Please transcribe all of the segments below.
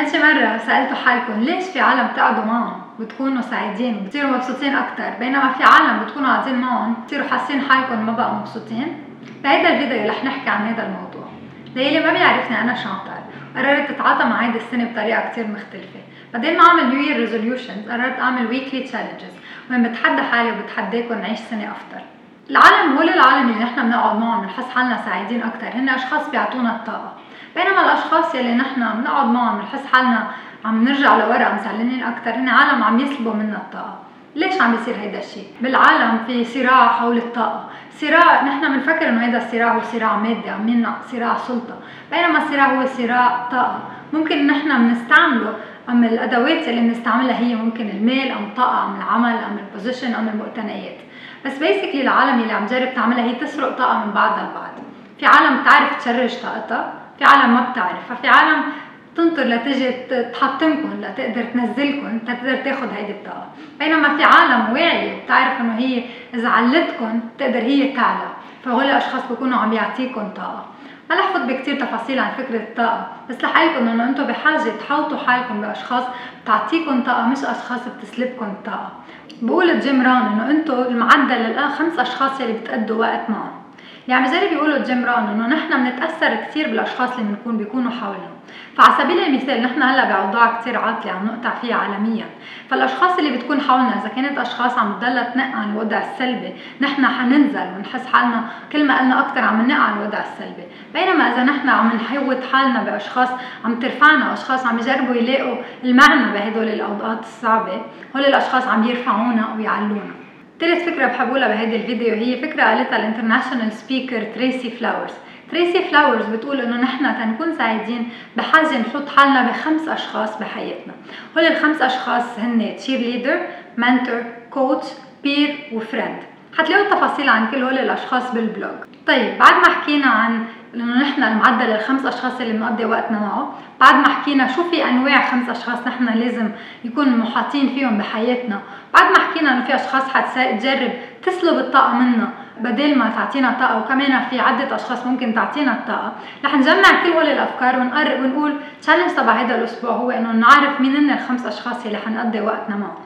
هالشي مرة سألتوا حالكم ليش في عالم بتقعدوا معهم؟ بتكونوا سعيدين وبتصيروا مبسوطين أكتر. بينما في عالم بتكونوا قاعدين معهم بتصيروا حاسين حالكم ما بقوا مبسوطين. بهيدا الفيديو رح نحكي عن هذا الموضوع. للي ما بيعرفني أنا شانتال قررت أتعاطى مع هيدي السنة بطريقة كتير مختلفة. بدل ما أعمل New Year resolutions قررت أعمل weekly challenges وين بتحدى حالي وبتحداكم نعيش سنة أفضل. العالم هول العالم اللي نحن بنقعد معهم بنحس حالنا سعيدين أكتر. هن أشخاص بيعطونا الطاقة. بينما الأشخاص يلي نحن بنقعد معهم بنحس حالنا عم نرجع لورا وزعلانين أكثر هن عالم عم يسلبوا منا الطاقة. ليش عم بيصير هيدا الشيء؟ بالعالم في صراع حول الطاقة، صراع نحن بنفكر إنه هيدا الصراع هو صراع مادي عم يمنع صراع سلطة، بينما الصراع هو صراع طاقة، ممكن نحن بنستعمله أم الأدوات اللي بنستعملها هي ممكن المال أم طاقة أم العمل أم ال position أم المقتنيات، بس basically العالم اللي عم تجرب تعملها هي تسرق طاقة من بعضها البعض، في عالم بتعرف تشرج طاقتها في عالم ما بتعرف ففي عالم تنطر لتجي تحطمكم لتقدر تنزلكم تقدر تاخذ هيدي الطاقة. بينما في عالم واعيه بتعرف إنه هي إذا علتكم تقدر هي تعلى. فهول الأشخاص بيكونوا عم يعطيكم طاقة. ما رح فوت بكتير تفاصيل عن فكرة الطاقة؟ بس رح لكم إنه أنتم بحاجة تحوطوا حالكم بأشخاص بتعطيكم طاقة مش أشخاص بتسلبكم الطاقة بقول جيم رون إنه أنتم المعدل لل خمس أشخاص يلي بتقضوا وقت معهم. يعني اللي بيقولوا جيم ران إنه نحن بنتأثر كثير بالأشخاص اللي بنكون بيكونوا حولنا فعلى سبيل المثال نحن هلأ بأوضاع كثير عاطلة عم نقطع فيها عالميا. فالأشخاص اللي بتكون حولنا إذا كانت أشخاص عم تضلها تنق عن الوضع السلبي نحن حننزل ونحس حالنا كل ما قلنا أكثر عم ننق عن الوضع السلبي. بينما إذا نحن عم نحوط حالنا بأشخاص عم ترفعنا أشخاص عم يجربوا يلاقوا المعنى بهدول الاوقات الصعبة هول الأشخاص عم يرفعونا ويعلونا. ثالث فكرة بحب اقولها بهيدي الفيديو هي فكرة قالتها ال international speaker تريسي فلاورز. تريسي فلاورز بتقول إنه نحن تنكون سعيدين بحاجة نحوط حالنا بخمس أشخاص بحياتنا. هول الخمس أشخاص هن cheerleader mentor coach peer و friend حتلاقوا التفاصيل عن كل هول الأشخاص بال blog طيب بعد ما حكينا عن نحن المعدل الخمس أشخاص اللي بنقضي وقتنا معه. بعد ما حكينا شو في أنواع خمس أشخاص نحن لازم يكون محاطين فيهم بحياتنا. بعد ما حكينا إنه في أشخاص حتجرب تسلب الطاقة منا بدل ما تعطينا طاقة وكمان في عدة أشخاص ممكن تعطينا الطاقة. رح نجمع كل هول الأفكار ونقرب ونقول challenge تبع هذا الأسبوع هو إنه نعرف مين هن الخمس أشخاص اللي حنقضي وقتنا معهم.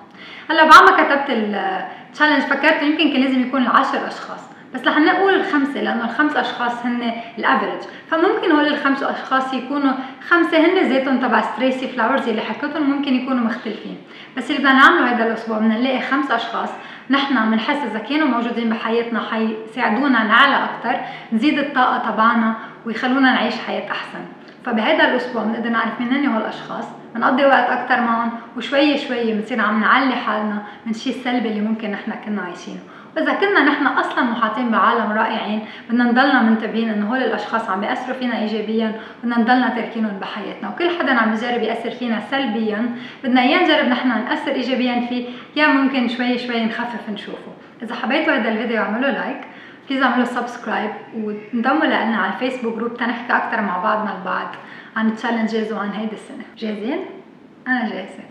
هلأ بعد ما كتبت ال challenge فكرت يمكن كان لازم يكون العشر أشخاص. بس رح نقول الخمسة لأنه الخمس أشخاص هن ال average فممكن هول الخمس أشخاص يكونوا خمسة هن ذاتهم تبع تريسي فلاورز اللي حكيتهم ممكن يكونوا مختلفين. بس اللي بدنا نعمله هذا الأسبوع بدنا نلاقي خمس أشخاص نحن بنحس إذا كانوا موجودين بحياتنا حيساعدونا نعلى أكثر نزيد الطاقة تبعنا ويخلونا نعيش حياة أحسن. فبهذا الأسبوع بنقدر نعرف مين هن هول الأشخاص بنقضي وقت أكثر معهم وشوي شوي بنصير عم نعلي حالنا من الشيء السلبي اللي ممكن نحن كنا عايشينه. واذا كنا نحن أصلا محاطين بعالم رائعين بدنا نضلنا منتبهين إنه هول الأشخاص عم بيأثروا فينا ايجابيا بدنا نضلنا تاركينهم بحياتنا. وكل حدا عم يجرب يأثر فينا سلبيا بدنا يا نجرب نحن نأثر ايجابيا فيه يا ممكن شوي شوي نخفف نشوفه. إذا حبيتوا هذا الفيديو اعملوا like please اعملوا subscribe وانضموا لنا على ال Facebook group تنحكي أكثر مع بعضنا البعض عن ال challenges وعن هيدي السنة. جاهزين؟ أنا جاهزة.